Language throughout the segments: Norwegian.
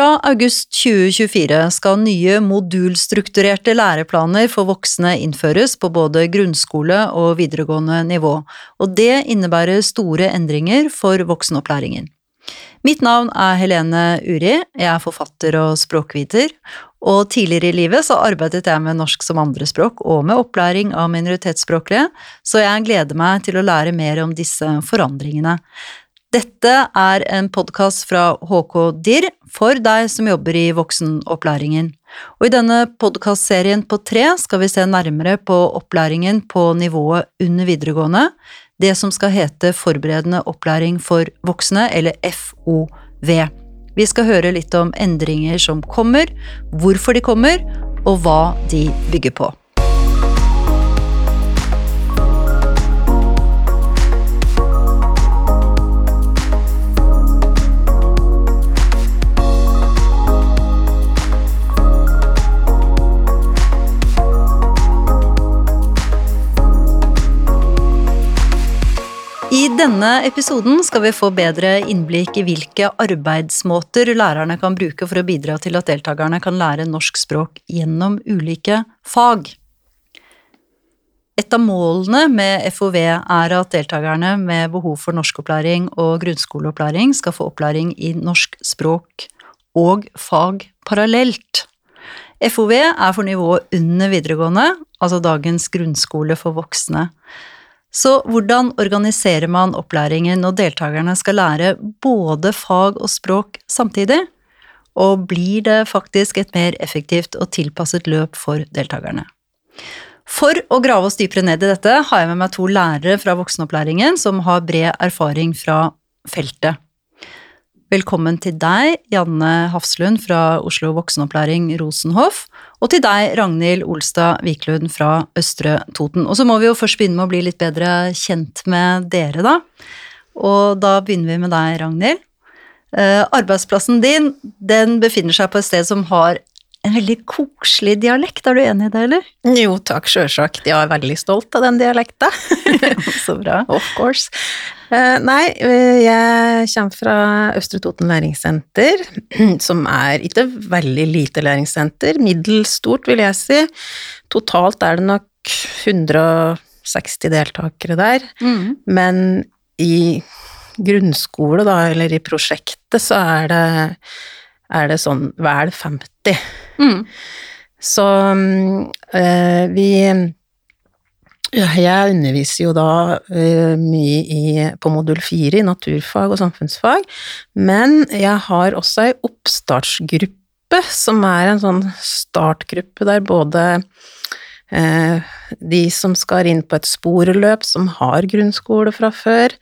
Fra august 2024 skal nye modulstrukturerte læreplaner for voksne innføres på både grunnskole og videregående nivå, og det innebærer store endringer for voksenopplæringen. Mitt navn er Helene Uri, jeg er forfatter og språkviter, og tidligere i livet så arbeidet jeg med norsk som andrespråk og med opplæring av minoritetsspråklige, så jeg gleder meg til å lære mer om disse forandringene. Dette er en podkast fra HK DIR for deg som jobber i voksenopplæringen. Og i denne podkastserien på tre skal vi se nærmere på opplæringen på nivået under videregående, det som skal hete Forberedende opplæring for voksne, eller FOV. Vi skal høre litt om endringer som kommer, hvorfor de kommer, og hva de bygger på. Denne episoden skal vi få bedre innblikk i hvilke arbeidsmåter lærerne kan bruke for å bidra til at deltakerne kan lære norsk språk gjennom ulike fag. Et av målene med FOV er at deltakerne med behov for norskopplæring og grunnskoleopplæring skal få opplæring i norsk språk og fag parallelt. FOV er for nivået under videregående, altså dagens grunnskole for voksne. Så hvordan organiserer man opplæringen når deltakerne skal lære både fag og språk samtidig? Og blir det faktisk et mer effektivt og tilpasset løp for deltakerne? For å grave oss dypere ned i dette har jeg med meg to lærere fra voksenopplæringen som har bred erfaring fra feltet. Velkommen til deg, Janne Hafslund fra Oslo voksenopplæring Rosenhoff, og til deg, Ragnhild Olstad Wiklund fra Østre Toten. Og så må vi jo først begynne med å bli litt bedre kjent med dere, da. Og da begynner vi med deg, Ragnhild. Eh, arbeidsplassen din, den befinner seg på et sted som har en veldig koselig dialekt, er du enig i det, eller? Jo takk, sjølsagt, jeg er veldig stolt av den dialekta. Så bra. of course. Uh, nei, eh, jeg kommer fra Østre Toten læringssenter, som er ikke veldig lite læringssenter, middels stort, vil jeg si. Totalt er det nok 160 deltakere der, mm. men i grunnskole, da, eller i prosjektet, så er det er det sånn vel 50. Mm. Så øh, vi Jeg underviser jo da øh, mye i, på modul 4 i naturfag og samfunnsfag, men jeg har også ei oppstartsgruppe som er en sånn startgruppe der både øh, de som skal inn på et sporeløp, som har grunnskole fra før,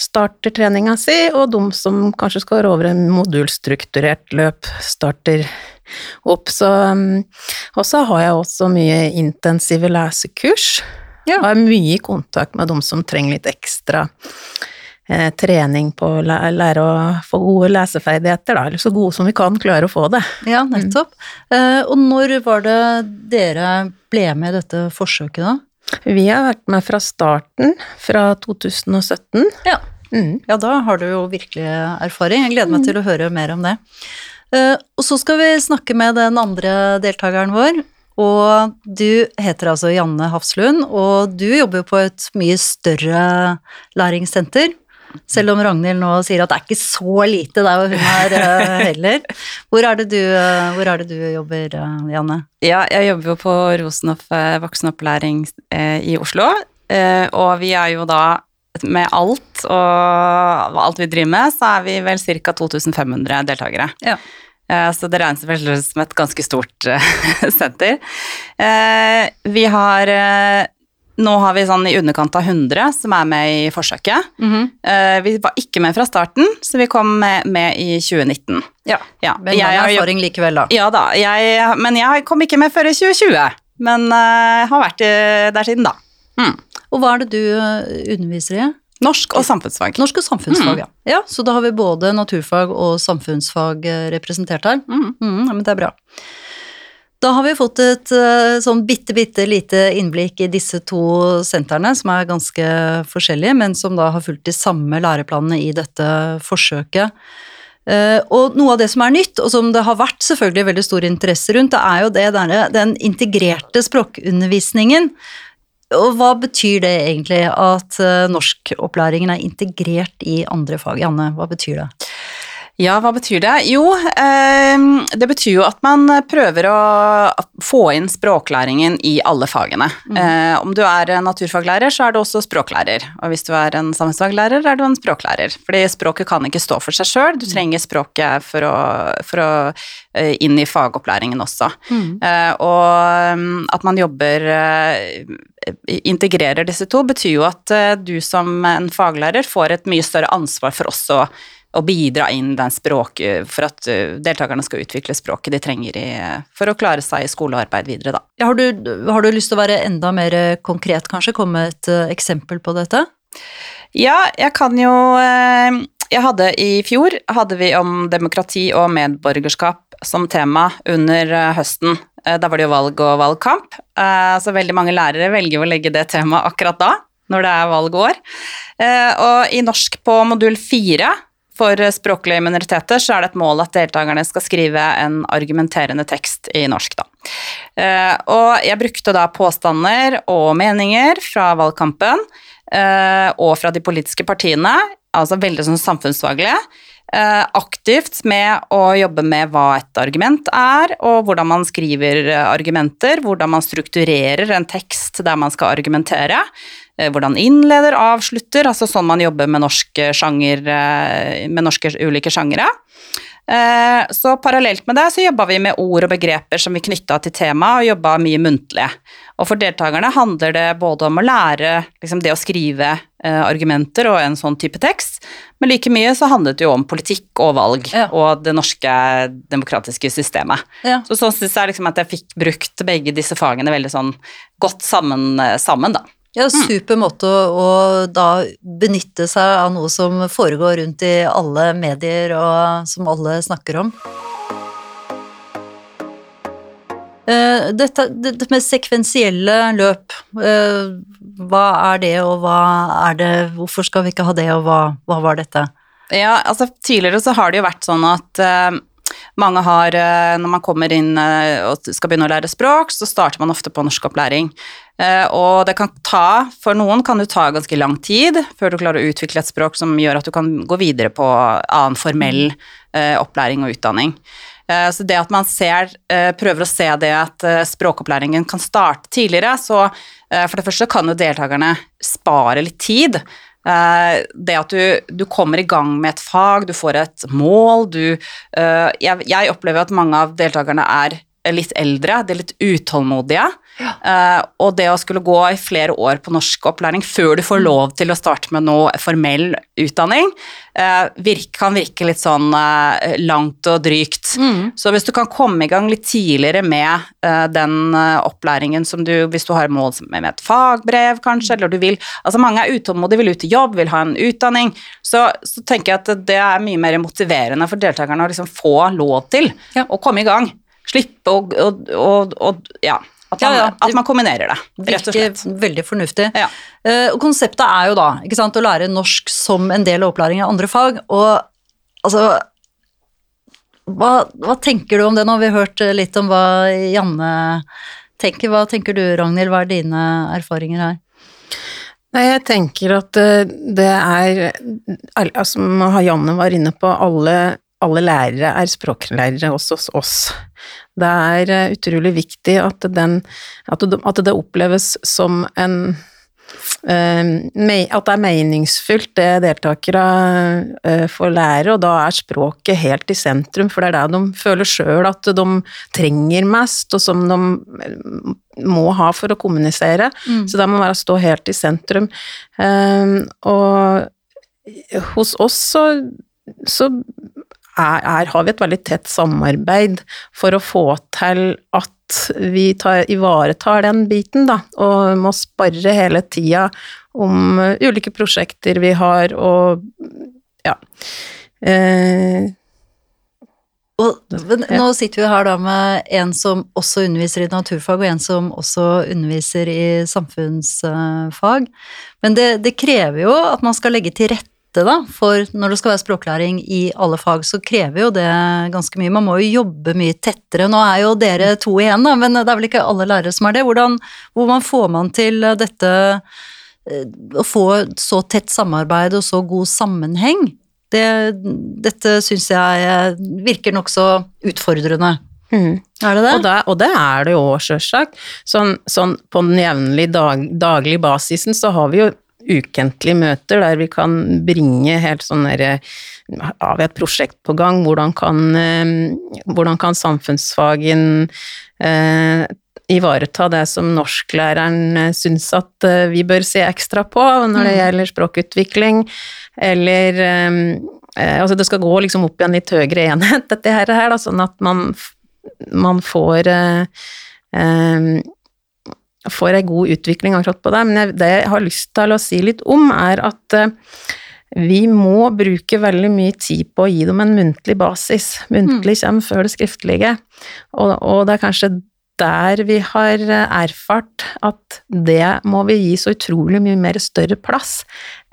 starter treninga si, og de som kanskje skal over en modulstrukturert løp, starter opp. Så, um, og så har jeg også mye intensive lesekurs, ja. og er mye i kontakt med de som trenger litt ekstra eh, trening på å lære å få gode leseferdigheter, da, eller så gode som vi kan klare å få det. Ja, nettopp. Mm. Eh, og når var det dere ble med i dette forsøket, da? Vi har vært med fra starten, fra 2017. Ja. Mm. ja, da har du jo virkelig erfaring. Jeg gleder meg mm. til å høre mer om det. Uh, og så skal vi snakke med den andre deltakeren vår. Og du heter altså Janne Hafslund, og du jobber jo på et mye større læringssenter. Selv om Ragnhild nå sier at det er ikke så lite der hun er uh, heller. Hvor er, du, uh, hvor er, det du, jobber, Janne? Ja, jeg jobber jo på Rosenhoff voksenopplæring i Oslo. og vi er jo da med alt og alt vi driver med, så er vi vel ca. 2500 deltakere. Ja. Eh, så det regnes vel som et ganske stort eh, senter. Eh, vi har Nå har vi sånn i underkant av 100 som er med i forsøket. Mm -hmm. Vi var ikke med fra starten, så vi kom med, med i 2019. Ja, ja. Men jeg har erfaring likevel, da. Ja da, jeg, men jeg kom ikke med før i 2020. Men uh, har vært der siden da. Mm. Og hva er det du eh, underviser i? Norsk og samfunnsfag. Norsk og samfunnsfag, mm. ja. ja. Så da har vi både naturfag og samfunnsfag eh, representert her. Mm. Mm, men det er bra. Da har vi fått et eh, sånn bitte, bitte lite innblikk i disse to sentrene, som er ganske forskjellige, men som da har fulgt de samme læreplanene i dette forsøket. Eh, og noe av det som er nytt, og som det har vært selvfølgelig veldig stor interesse rundt, det er jo det der, den integrerte språkundervisningen. Og hva betyr det egentlig at uh, norskopplæringen er integrert i andre fag? Janne, hva betyr det? Ja, hva betyr det? Jo, eh, det betyr jo at man prøver å få inn språklæringen i alle fagene. Mm. Eh, om du er naturfaglærer, så er du også språklærer. Og hvis du er en samfunnsfaglærer, er du en språklærer. Fordi språket kan ikke stå for seg sjøl, du trenger språket for å, for å eh, inn i fagopplæringen også. Mm. Eh, og mm, at man jobber integrerer disse to, betyr jo at du som en faglærer får et mye større ansvar for også å bidra inn den språk for at eh, deltakerne skal utvikle språket de trenger i, for å klare seg i skole og arbeid videre, da. Ja, har, du, har, du, lyst til å være enda mer konkret, kanskje? Komme med et eksempel på dette? Ja, jeg kan jo Jeg hadde i fjor hadde vi om demokrati og medborgerskap som tema under høsten. Da var det jo valg og valgkamp, så veldig mange lærere velger å legge det temaet akkurat da, når det er valgår. Og i norsk på modul fire for språklige minoriteter så er det et mål at deltakerne skal skrive en argumenterende tekst i norsk, da. Eh, og jeg brukte da påstander og meninger fra valgkampen eh, og fra de politiske partiene, altså veldig sånn samfunnsfaglige, eh, aktivt med å jobbe med hva et argument er, og hvordan man skriver argumenter, hvordan man strukturerer en tekst der man skal argumentere. Eh, hvordan innleder, avslutter, altså sånn man jobber med norske sjanger, eh, med norske ulike sjangere. Eh, så parallelt med det så jobba vi med ord og begreper som vi knytta til temaet, og jobba mye muntlig. Og for deltakerne handler det både om å lære liksom det å skrive argumenter og en sånn type tekst, men like mye så handlet det jo om politikk og valg ja. og det norske demokratiske systemet. Ja. Så sånn syns jeg liksom at jeg fikk brukt begge disse fagene veldig sånn godt sammen, sammen da. Ja, super måte å, å, da benytte seg av noe som foregår rundt i alle medier, og som alle snakker om. Uh, dette, dette, med sekvensielle løp, uh, hva er det, og hva er det, hvorfor skal vi ikke ha det, og hva, hva var dette? Ja, altså Tidligere så har det jo vært sånn at uh, mange har, når man kommer inn og skal begynne å lære språk, så starter man ofte på norskopplæring. Eh, og det kan ta, for noen kan det ta ganske lang tid før du klarer å utvikle et språk som gjør at du kan gå videre på annen formell eh, opplæring og utdanning. Eh, så det at man ser, prøver å se det at språkopplæringen kan starte tidligere, så for det første kan jo deltakerne spare litt tid. Det at du, du, kommer i gang med et fag, du får et mål, du jeg, jeg opplever at mange av deltakerne er litt eldre, de er litt utålmodige. Ja. Uh, og det å skulle gå i flere år på norskopplæring før du får mm. lov til å starte med noe formell utdanning, uh, virke, kan virke litt sånn uh, langt og drygt. Mm. Så hvis du kan komme i gang litt tidligere med den opplæringen som du Hvis du har mål med et fagbrev, kanskje, eller du vil Altså mange er utålmodige, vil ut i jobb, vil ha en utdanning. Så, så tenker jeg at det er mye mer motiverende for deltakerne å liksom få lov til ja. å komme i gang. Slippe å og, og, ja. At man, ja, ja. at man, kombinerer det, rett og slett. Veldig fornuftig. Ja. Uh, konseptet er jo da sant, å lære norsk som en del av opplæring av andre fag. Og altså hva, hva, tenker du om det nå? Vi har hørt litt om hva Janne tenker. Hva tenker du, Ragnhild? Hva er dine erfaringer her? Nei, jeg tenker at eh, det er Som Janne var inne på, alle alle lærere er språklærere også hos oss. Det er eh, utrolig viktig at, den, at, det, oppleves som en eh, at det er meningsfylt, det deltakere eh, får lære, og da er språket helt i sentrum, for det er det de føler sjøl at de trenger mest, og som de må ha for å kommunisere. Mm. Så det må være å stå helt i sentrum. Og hos oss så, så er, har vi et veldig tett samarbeid for å få til at vi tar, ivaretar den biten, da, og må spare hele tida om ulike prosjekter vi har, og ja. Eh, og, nå sitter vi her da med en som også underviser i naturfag, og en som også underviser i samfunnsfag. Men det, det krever jo at man skal legge til rette tette, da, for når det skal være språklæring i alle fag, så krever jo det ganske mye. Man må jo jobbe mye tettere. Nå er jo dere to igjen, da, men det er vel ikke alle lærere som er det. Hvordan, hvordan får man til dette eh, å få så tett samarbeid og så god sammenheng? Det, dette syns jeg virker nokså utfordrende. Mm. Er det det? Og, det? og det er det jo òg, sjølsagt. Sånn, sånn på den jevnlig dag, daglige basisen så har vi jo ukentlige møter der vi kan bringe helt sånn derre Har vi et prosjekt på gang? Hvordan kan, eh, hvordan kan samfunnsfagen eh, ivareta det som norsklæreren eh, syns at eh, vi bør se ekstra på når det mm. gjelder språkutvikling, eller eh, Altså det skal gå liksom opp i en litt høyere enhet, dette her, da, sånn at man man får eh, eh, får ei god utvikling akkurat på det. Men det jeg har lyst til å si litt om, er at eh, vi må bruke veldig mye tid på å gi dem en muntlig basis. Muntlig mm. kommer før det skriftlige, og, og, det er kanskje der vi har erfart at det må vi gi så utrolig mye mer større plass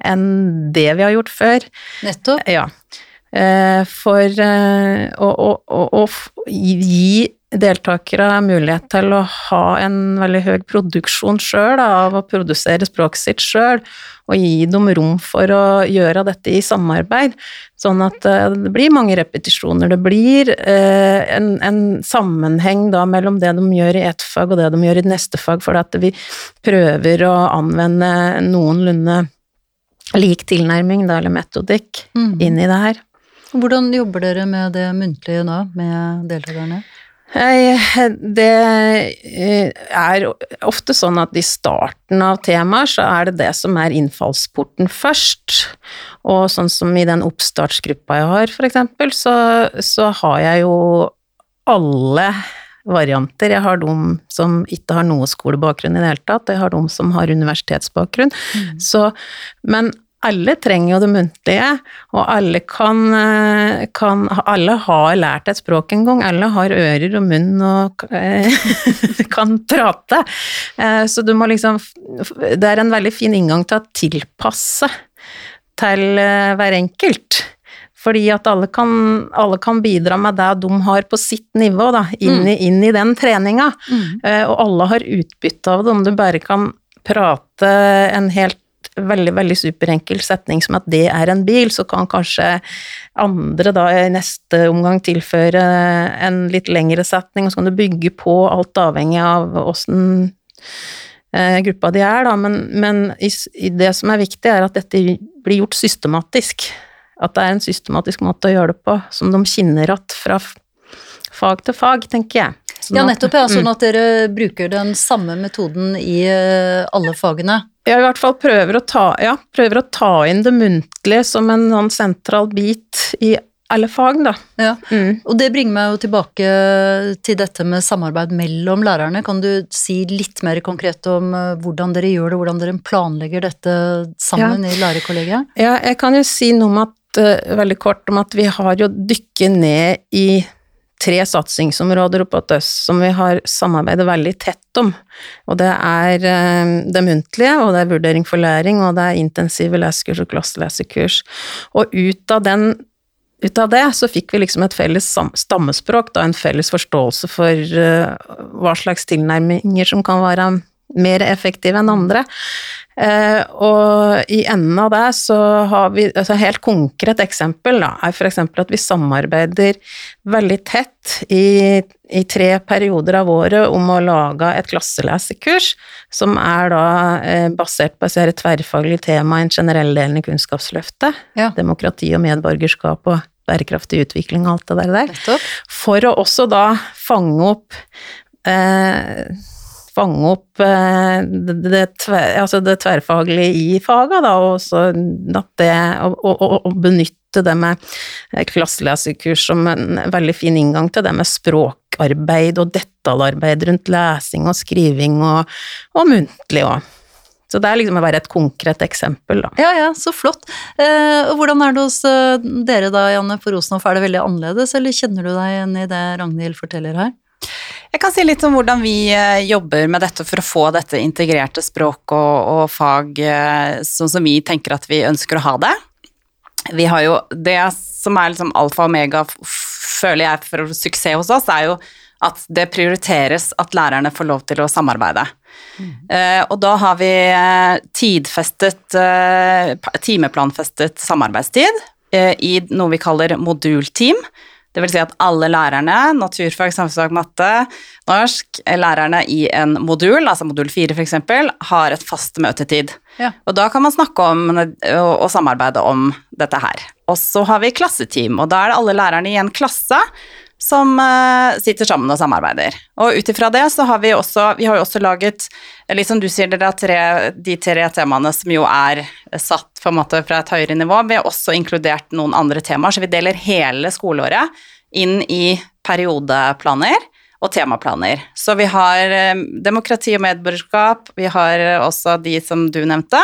enn det vi har gjort før. Nettopp. Ja. Eh, for eh, å, å, å, å, gi deltakere mulighet til å ha en veldig høy produksjon sjøl, av å produsere språket sitt sjøl, og gi dem rom for å gjøre dette i samarbeid. Sånn at eh, det blir mange repetisjoner. Det blir en, en sammenheng da mellom det de gjør i ett fag og det de gjør i neste fag, for at vi prøver å anvende noenlunde lik tilnærming, da, eller metodikk, mm. inn i det her. Hvordan jobber dere med det muntlige nå, med deltakerne? Det eh, er ofte sånn at i starten av temaer så er det det som er innfallsporten først. Og sånn som i den oppstartsgruppa jeg har, for eksempel, så, så har jeg jo alle varianter. Jeg har de som ikke har noe skolebakgrunn i det hele tatt, og jeg har de som har universitetsbakgrunn. Mm. Så, men alle trenger jo det muntlige, og alle kan, eh, kan, Alle har lært et språk en gang. Alle har ører og munn og eh, kan prate. Eh, så du må liksom Det er en veldig fin inngang til å tilpasse til hver enkelt. Fordi at alle kan, alle kan, bidra med det de har på sitt nivå, da, inn, i, mm. inn i den treninga. Mm. Og alle har utbytte av det, om du bare kan prate en helt veldig veldig superenkel setning som at det er en bil, så kan kanskje andre da i neste omgang tilføre en litt lengre setning, og så kan du bygge på, alt avhengig av åssen eh, gruppa de er, da. Men, men i, i det som er viktig, er at dette blir gjort systematisk. At det er en systematisk måte å gjøre det på, som de kjenner igjen fra fag til fag, tenker jeg. Sånn ja, nettopp. Ja, sånn mm. at dere bruker den samme metoden i eh, alle fagene. Jeg i hvert fall prøver å ta, ja, prøver å ta inn det muntlige som en sånn sentral bit i alle fag, da. Ja, mm. Og det bringer meg jo tilbake til dette med samarbeid mellom lærerne. Kan du si litt mer konkret om eh, hvordan dere gjør det, hvordan dere planlegger dette sammen ja. i lærerkollegiet? Ja, jeg kan jo si noe om at, uh, veldig kort om at vi har jo dykket ned i tre satsingsområder oppe hos oss som vi har samarbeidet veldig tett om. Og det er eh, det muntlige, og det er vurdering for læring, og det er intensive lesekurs og klasselesekurs. Og ut av, den, ut av det så fikk vi liksom et felles stammespråk, da en felles forståelse for uh, hva slags tilnærminger som kan være mer effektive enn andre. Eh, og i enden av det så har vi altså helt konkret eksempel da, er f.eks. at vi samarbeider veldig tett i, i, tre perioder av året om å lage et klasselesekurs som er da eh, basert på et tverrfaglig tema i en generell delen i Kunnskapsløftet. Ja. Demokrati og medborgerskap og bærekraftig utvikling og alt det der. For å også da fange opp eh, fange opp eh, det, det, tver, altså det tverrfaglige i faga, da, og, det, og, og, og, benytte det med klasselesekurs som en veldig fin inngang til det med språkarbeid og detaljarbeid rundt lesing og skriving og, muntlig òg. Så det er liksom å være et konkret eksempel, da. Ja, ja, så flott. Eh, hvordan er det hos eh, dere da, Janne, på Rosenhoff? Er det veldig annerledes, eller kjenner du deg igjen i det Ragnhild forteller her? Jeg kan si litt om hvordan vi eh, jobber med dette for å få dette integrerte språk og, og fag eh, sånn som vi tenker at vi ønsker å ha det. vi har jo Det som er liksom alfa og omega, føler jeg, for suksess hos oss, er jo at det prioriteres at lærerne får lov til å samarbeide. Eh, og da har vi tidfestet, eh, timeplanfestet samarbeidstid eh, i noe vi kaller modulteam. Det vil si at alle lærerne, naturfag, samfunnsfag, matte, norsk, eh, lærerne i en modul, altså modul 4 f.eks., har et fast møtetid. Ja. Og da kan man snakke om og, samarbeide om dette her. Og så har vi klasseteam, og da er det alle lærerne i en klasse som eh, sitter sammen og samarbeider. Og ut ifra det så har vi også, vi har jo også laget, liksom du sier, dere tre, de tre temaene som jo er satt på en måte fra et høyere nivå. Vi har også inkludert noen andre temaer, så vi deler hele skoleåret inn i periodeplaner og temaplaner. Så vi har eh, demokrati og medborgerskap, vi har eh, også de som du nevnte,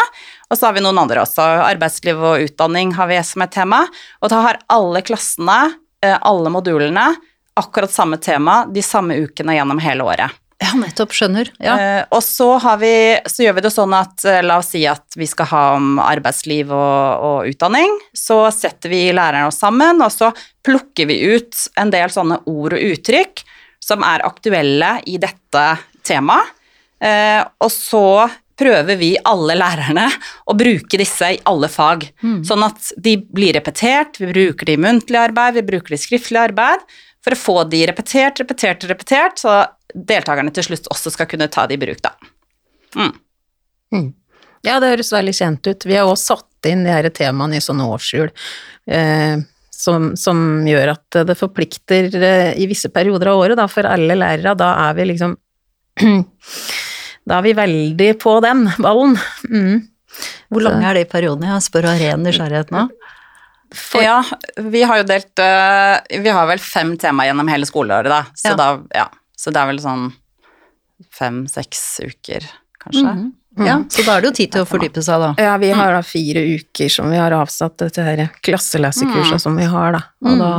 og så har vi noen andre også. Arbeidsliv og utdanning har vi som et tema, og da har alle klassene, eh, alle modulene, akkurat samme tema de samme ukene gjennom hele året. Ja, nettopp. Skjønner. Ja. Eh, og så, har vi, så gjør vi det sånn at eh, la oss si at vi skal ha om arbeidsliv og, og utdanning. Så setter vi lærerne oss sammen, og så plukker vi ut en del sånne ord og uttrykk som er aktuelle i dette temaet. Eh, og så prøver vi alle lærerne å bruke disse i alle fag. Sånn at de blir repetert, vi bruker de i muntlig arbeid, vi bruker de i skriftlig arbeid, for å få de repetert, repetert, repetert, så deltakerne til slutt også skal kunne ta det i bruk, da. Ja, det høres veldig kjent ut. Vi har også satt inn de her temaene i sånne årshjul, eh, som, som gjør at det forplikter eh, i visse perioder av året, da, for alle lærere. Da er vi liksom Da er vi veldig på den ballen. Mm. Hvor lange er de periodene? Jeg spør av ren nysgjerrighet nå. Ja, vi har jo delt øh, Vi har vel fem tema gjennom hele skoleåret, da. Så, Ja. da, ja. Så det er vel sånn fem-seks uker, kanskje. Mhm. Ja, så da er det jo tid til å fordype seg, da. Ja, vi har da fire uker som vi har avsatt til dette her klasselesekurset som vi har, da. Og da,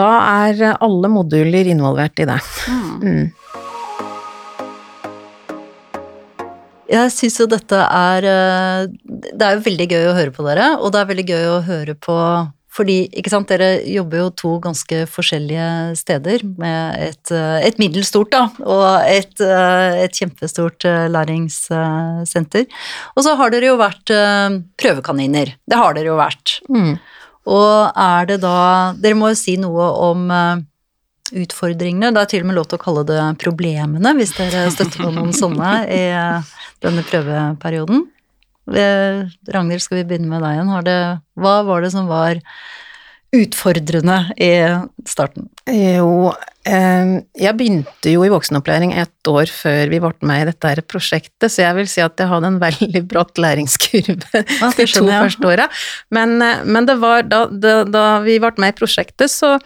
da er alle moduler involvert i det. Mm. Jeg syns jo dette er eh, Det er jo veldig gøy å høre på dere, og det er veldig gøy å høre på fordi, ikke sant, dere jobber jo to ganske forskjellige steder med et, eh, et middels stort, da, og et, eh, et kjempestort eh, læringssenter. Og så har dere jo vært prøvekaniner. Det har dere jo vært. Mm. Og er det da Dere må jo si noe om utfordringene. Det er til og med lov til å kalle det problemene, hvis dere støtter på noen sånne i denne prøveperioden. Ragnhild, skal vi begynne med deg igjen. Har det, hva var det som var utfordrende i starten? Jo, eh, jeg begynte jo i voksenopplæring ett år før vi ble med i dette her prosjektet, så jeg vil si at jeg hadde en veldig bratt læringskurve Ja, de to jeg. første åra. Men, eh, men det var da, da, da vi ble med i prosjektet, så,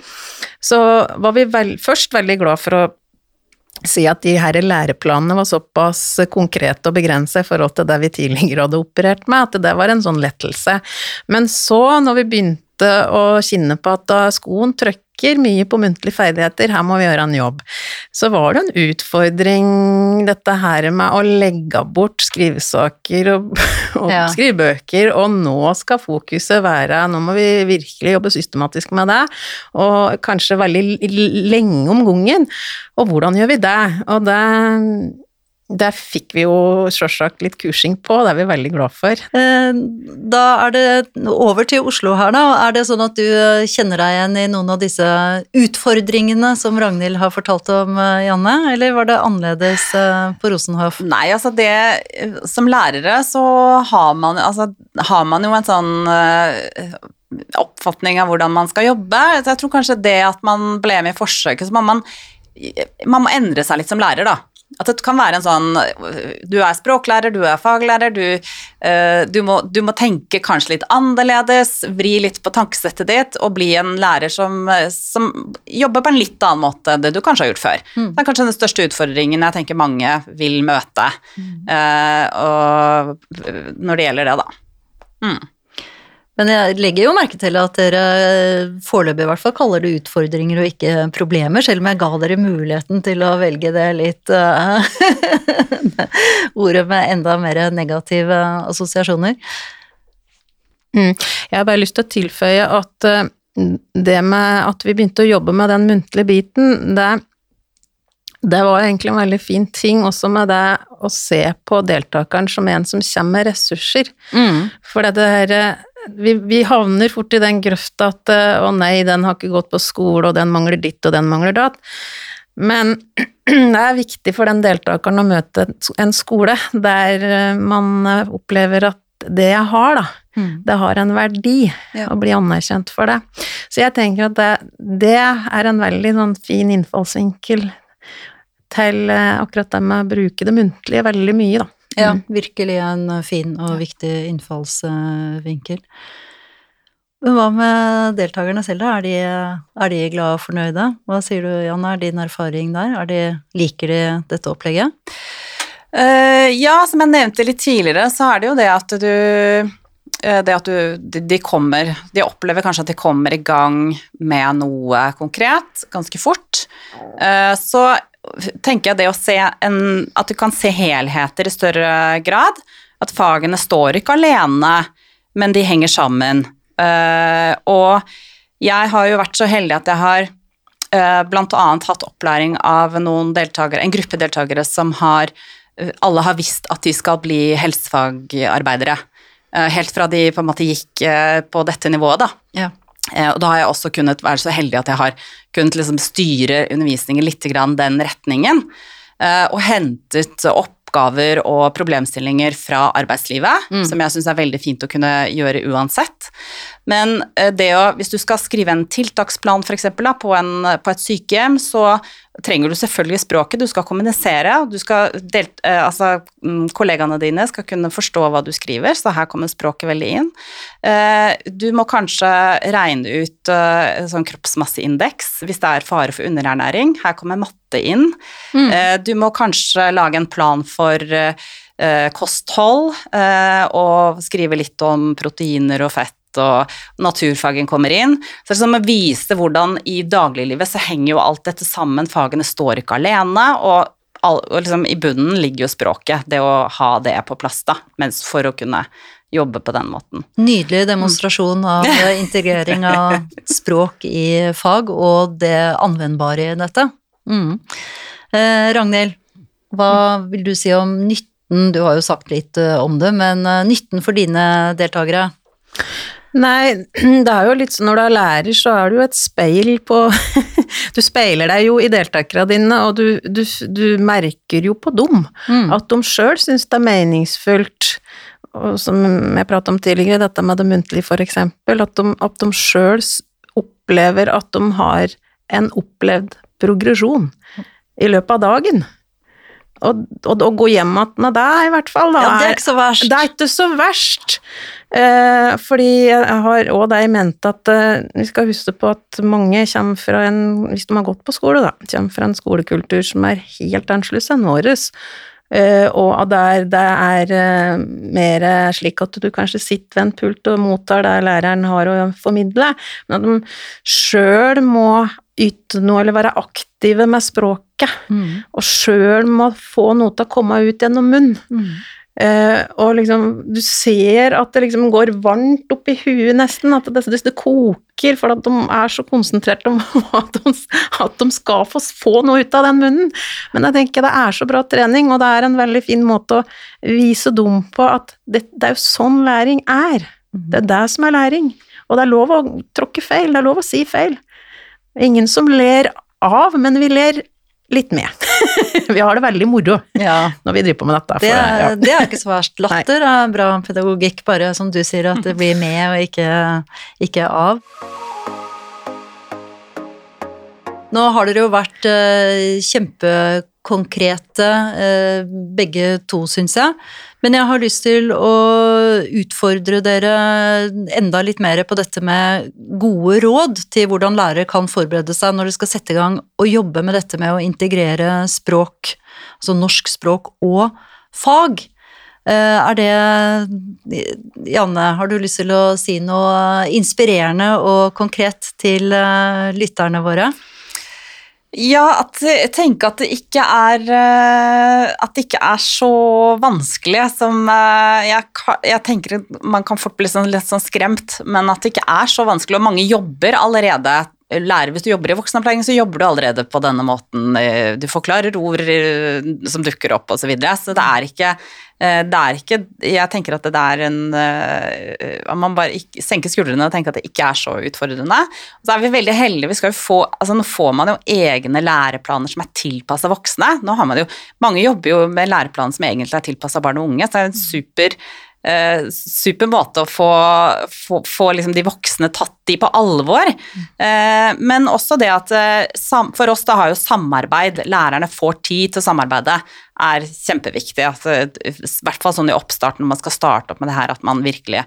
så var vi vel, først veldig glad for å si at de her læreplanene var såpass konkrete og begrenset i forhold til det vi tidligere hadde operert med, at det var en sånn lettelse. Men så, når vi begynte å kjenne på at da skoen trøkker mye på muntlige ferdigheter, her må vi gjøre en jobb, så var det en utfordring dette her med å legge bort skrivesaker og, og Ja. skrivebøker, og nå skal fokuset være, nå må vi virkelig jobbe systematisk med det, og kanskje veldig lenge om gangen. Og hvordan gjør vi det? Og det, det fikk vi jo selvsagt litt kursing på, det er vi veldig glad for. Eh, Da er det over til Oslo her, da. Er det sånn at du kjenner deg igjen i noen av disse utfordringene som Ragnhild har fortalt om, eh, Janne? Eller var det annerledes eh, på Rosenhoff? Nei, altså det Som lærere så har man, altså, har man jo en sånn oppfatning av hvordan man skal jobbe. Så jeg tror kanskje det at man ble med i forsøket, så må man Man må endre seg litt som lærer, da. At det kan være en sånn Du er språklærer, du er faglærer, du, uh, du, må, du må tenke kanskje litt annerledes, vri litt på tankesettet ditt og bli en lærer som, som jobber på en litt annen måte enn det du kanskje har gjort før. Det er kanskje den største utfordringen jeg tenker mange vil møte eh, og, når det gjelder det, da. Mm. Men jeg legger jo merke til at dere eh, foreløpig i hvert fall kaller det utfordringer og ikke problemer, selv om jeg ga dere muligheten til å velge det litt uh, Ordet med enda mer negative assosiasjoner. Mm. Jeg har bare lyst til å tilføye at uh, det med at vi begynte å jobbe med den muntlige biten, det, det var egentlig en veldig fin ting, også med det å se på deltakeren som en som kommer med ressurser. Mm. For det her vi, vi, havner fort i den grøfta at eh, å nei, den har ikke gått på skole, og den mangler ditt, og den mangler datt. Men det er viktig for den deltakeren å møte en skole der eh, man opplever at det jeg har, da, mm. det har en verdi, ja. å bli anerkjent for det. Så jeg tenker at det, det er en veldig sånn fin innfallsvinkel til akkurat det med å bruke det muntlige veldig mye, da. Ja, mm. virkelig en fin og viktig innfallsvinkel. Men hva med deltakerne selv, da? Er de, er de glade og fornøyde? Hva sier du, Janne, er din erfaring der? De, liker de dette opplegget? Uh, ja, som jeg nevnte litt tidligere, så er det jo det at du eh, det at du, de kommer De opplever kanskje at de kommer i gang med noe konkret ganske fort. Eh, så tenker jeg det å se en, At du kan se helheter i større grad. At fagene står ikke alene, men de henger sammen. Uh, og jeg har jo vært så heldig at jeg har uh, bl.a. hatt opplæring av noen deltakere, en gruppe deltakere som har uh, Alle har visst at de skal bli helsefagarbeidere. Uh, helt fra de på en måte gikk på dette nivået, da. Ja. Eh, og da har jeg også kunnet være så heldig at jeg har kunnet liksom styre undervisningen litt grann den retningen. Eh, og hentet oppgaver og problemstillinger fra arbeidslivet, mm. som jeg syns er veldig fint å kunne gjøre uansett. Men eh, det å, hvis du skal skrive en tiltaksplan f.eks. På, på et sykehjem, så trenger du selvfølgelig språket, du skal kommunisere, du skal delt, eh, altså, mm, kollegaene dine skal kunne forstå hva du skriver, så her kommer språket veldig inn. Eh, du må kanskje regne ut eh, sånn kroppsmasseindeks hvis det er fare for underernæring. Her kommer matte inn. Mm. Du må kanskje lage en plan for kosthold og skrive litt om proteiner og fett og naturfagen kommer inn. Så det er som å vise hvordan i dagliglivet så henger jo alt dette sammen, fagene står ikke alene, og, all, liksom i bunnen ligger jo språket, det å ha det på plass, da, mens for å kunne jobbe på den måten. Nydelig demonstrasjon av integrering av språk i fag, og det anvendbare i dette. Mm. Eh, Ragnhild, hva vil du si om nytten? Du har jo sagt litt eh, om det, men eh, nytten for dine deltakere? Nei, det er jo litt sånn når du er lærer, så er du jo et speil på Du speiler deg jo i deltakerne dine, og du, du, du merker jo på dem mm. at de sjøl syns det er meningsfullt. Og som jeg pratet om tidligere, dette med det muntlige, for eksempel, at de, at de sjøl opplever at de har en opplevd progresjon i løpet av dagen. Og gå hjem igjen det, i hvert fall. Da, ja, det er ikke så verst. Det er ikke så verst. Eh, fordi jeg har òg det i mente at eh, vi skal huske på at mange kommer fra en, hvis de har gått på skole, da, kommer fra en skolekultur som er helt annerledes enn vår. Eh, og der det er uh, mer slik at du kanskje sitter ved en pult og mottar det læreren har å formidle, men at de sjøl må yte noe eller være aktive med språket, mm. og sjøl må få noe til å komme ut gjennom munn. Mm. Uh, og liksom, du ser at det liksom går varmt opp i huet nesten, at det, det, det koker, for at de er så konsentrert om at de, at de skal få, få, noe ut av den munnen. Men jeg tenker det er så bra trening, og det er en veldig fin måte å vise dem på at det, det er jo sånn læring er. Det er det som er læring. Og det er lov å tråkke feil, det er lov å si feil. Ingen som ler av, men vi ler litt med. vi har det veldig moro ja. når vi driver på med dette. Det, det, ja. det, er ikke så verst. Latter er bra pedagogikk, bare som du sier, at det blir med og ikke, ikke av. Nå har dere jo vært uh, kjempekonkrete, uh, begge to, syns jeg. Men jeg har lyst til å utfordre dere enda litt mer på dette med gode råd til hvordan lærere kan forberede seg når de skal sette i gang og jobbe med dette med å integrere språk, altså norsk språk og fag. Eh, er det Janne, har du lyst til å si noe inspirerende og konkret til lytterne våre? Ja, at jeg tenker at det ikke er eh, At det ikke er så vanskelig som eh, jeg, jeg tenker man kan fort bli sånn, litt sånn skremt, men at det ikke er så vanskelig, og mange jobber allerede lærer Hvis du jobber i voksenopplæring, så jobber du allerede på denne måten. eh, Du forklarer ord eh, som dukker opp, osv. Så, videre. så det er ikke eh, det er ikke Jeg tenker at det er en at Man bare ikke, senker skuldrene og tenker at det ikke er så utfordrende. Så er vi veldig heldige. vi skal jo få, altså Nå får man jo egne læreplaner som er tilpassa voksne. Nå har man jo, Mange jobber jo med læreplaner som egentlig er tilpassa barn og unge. så det er en super eh, super måte å få, få, få liksom de voksne tatt i på alvor. Eh, men også det at eh, sam, for oss da har jo samarbeid, lærerne får tid til å samarbeide, er kjempeviktig. Altså, I hvert fall sånn i oppstarten når man skal starte opp med det her, at man virkelig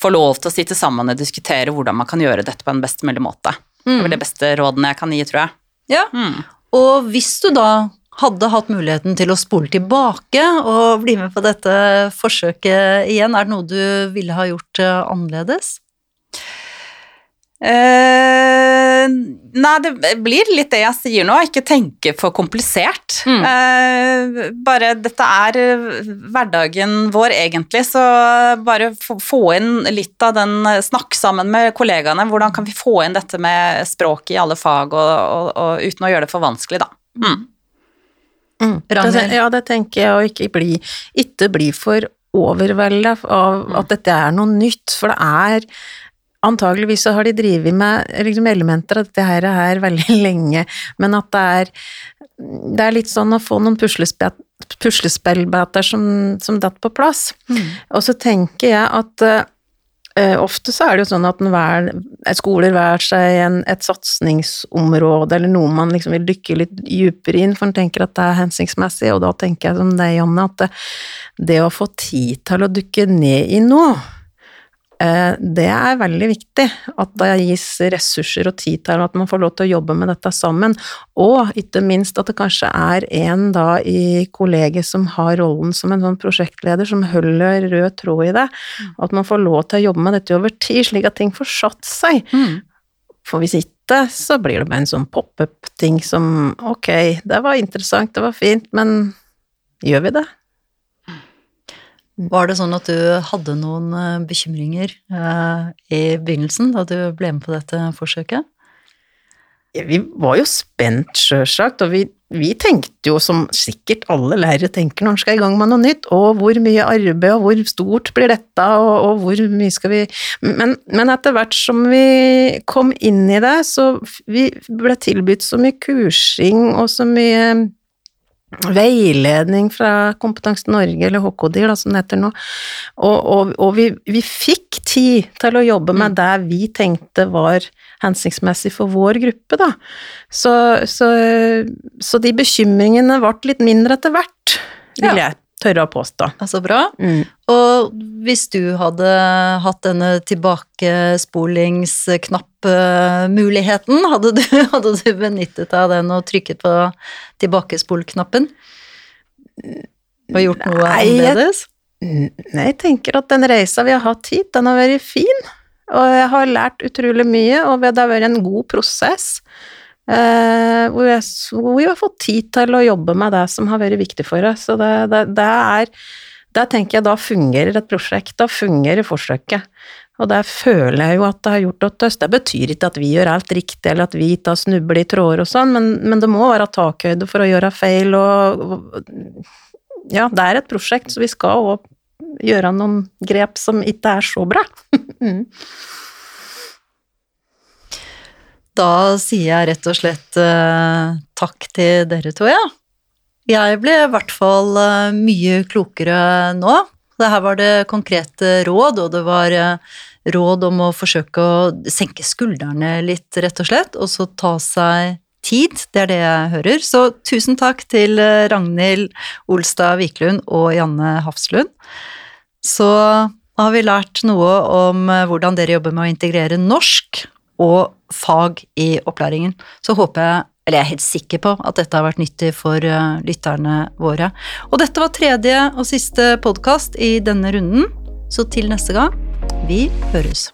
får lov til å sitte sammen og diskutere hvordan man kan gjøre dette på en best mulig måte. Det er vel det beste rådene jeg kan gi, tror jeg. Ja, Mm. og hvis du da hadde hatt muligheten til å spole tilbake og bli med på dette forsøket igjen, er det noe du ville ha gjort eh, annerledes? Eh, nei, det blir litt det jeg sier nå, ikke tenke for komplisert. Mm. Eh, bare dette er hverdagen vår egentlig, så bare få, inn litt av den Snakk sammen med kollegaene. Hvordan kan vi få inn dette med språk i alle fag, og, og, og uten å gjøre det for vanskelig, da. Mm. Mm. Ragnhild? Ja, det tenker jeg, å ikke bli, ikke bli for overvelda av at dette er noe nytt, for det er Antageligvis så har de drevet med liksom elementer av dette her her veldig lenge, men at det er det er litt sånn å få noen puslespillbiter som, som datt på plass. Og så tenker jeg at eh, ofte så er det jo sånn at hver, skoler hver seg en, et satsingsområde, eller noe man liksom vil dykke litt dypere inn, for en tenker at det er hensiktsmessig, og da tenker jeg som deg, Janne, at det, det å få tid til å dykke ned i noe, eh, det er veldig viktig. At det gis ressurser og tid til at man får lov til å jobbe med dette sammen. Og ikke minst at det kanskje er en da i kollegiet som har rollen som en sånn prosjektleder, som holder rød tråd i det. At man får lov til å jobbe med dette over tid, slik at ting får satt seg. Mm. For hvis ikke, så blir det bare en sånn pop-up-ting som ok, det var interessant, det var fint, men gjør vi det? Var det sånn at du hadde noen eh, bekymringer eh, i begynnelsen, da du ble med på dette forsøket? Ja, Vi var jo spent, sjølsagt, og vi, vi tenkte jo som sikkert alle lærere tenker når en skal i gang med noe nytt, og hvor mye arbeid, og hvor stort blir dette, og, og hvor mye skal vi? Men, men etter hvert som vi kom inn i det, så vi ble tilbudt så mye kursing og så mye veiledning fra Kompetanse Norge, eller HKDIR, da, som det heter nå, og, og, og vi, vi fikk tid til å jobbe med det vi tenkte var hensiktsmessig for vår gruppe, da. Så, så, så de bekymringene ble litt mindre etter hvert, vil jeg tørre å påstå. Altså bra. Mm. Og hvis du hadde hatt denne tilbakespolingsknapp-muligheten, hadde, du, hadde du benyttet deg av den og trykket på tilbakespol-knappen? Og gjort noe Nei, jeg- annerledes? Nei, jeg tenker at den reisa vi har hatt hit, den har vært fin. Og jeg har lært utrolig mye, og det har vært en god prosess. Eh, hvor, jeg, hvor vi har fått tid til å jobbe med det som har vært viktig for oss. Så det, det, det er Der tenker jeg da fungerer et prosjekt, da fungerer forsøket. Og det føler jeg jo at det har gjort åt oss. Det betyr ikke at vi gjør alt riktig, eller at vi ikke har snublet i tråder og sånn, men, men det må være takhøyde for å gjøre feil, og og- ja, det er et prosjekt, så vi skal òg gjøre noen grep som ikke er så bra. Mm. Da sier jeg rett og slett uh, takk til dere to, ja. Jeg ble i hvert fall uh, mye klokere nå. Det her var det konkrete råd, og det var uh, råd om å forsøke å senke skuldrene litt, rett og slett, og så ta seg tid. Det er det jeg hører. Så tusen takk til eh, Ragnhild Olstad Wiklund og Janne Hafslund. Så har vi lært noe om eh, hvordan dere jobber med å integrere norsk og fag i opplæringen. Så håper jeg, eller jeg er helt sikker på, at dette har vært nyttig for eh, lytterne våre. Og dette var tredje og siste podkast i denne runden, så til neste gang, vi høres.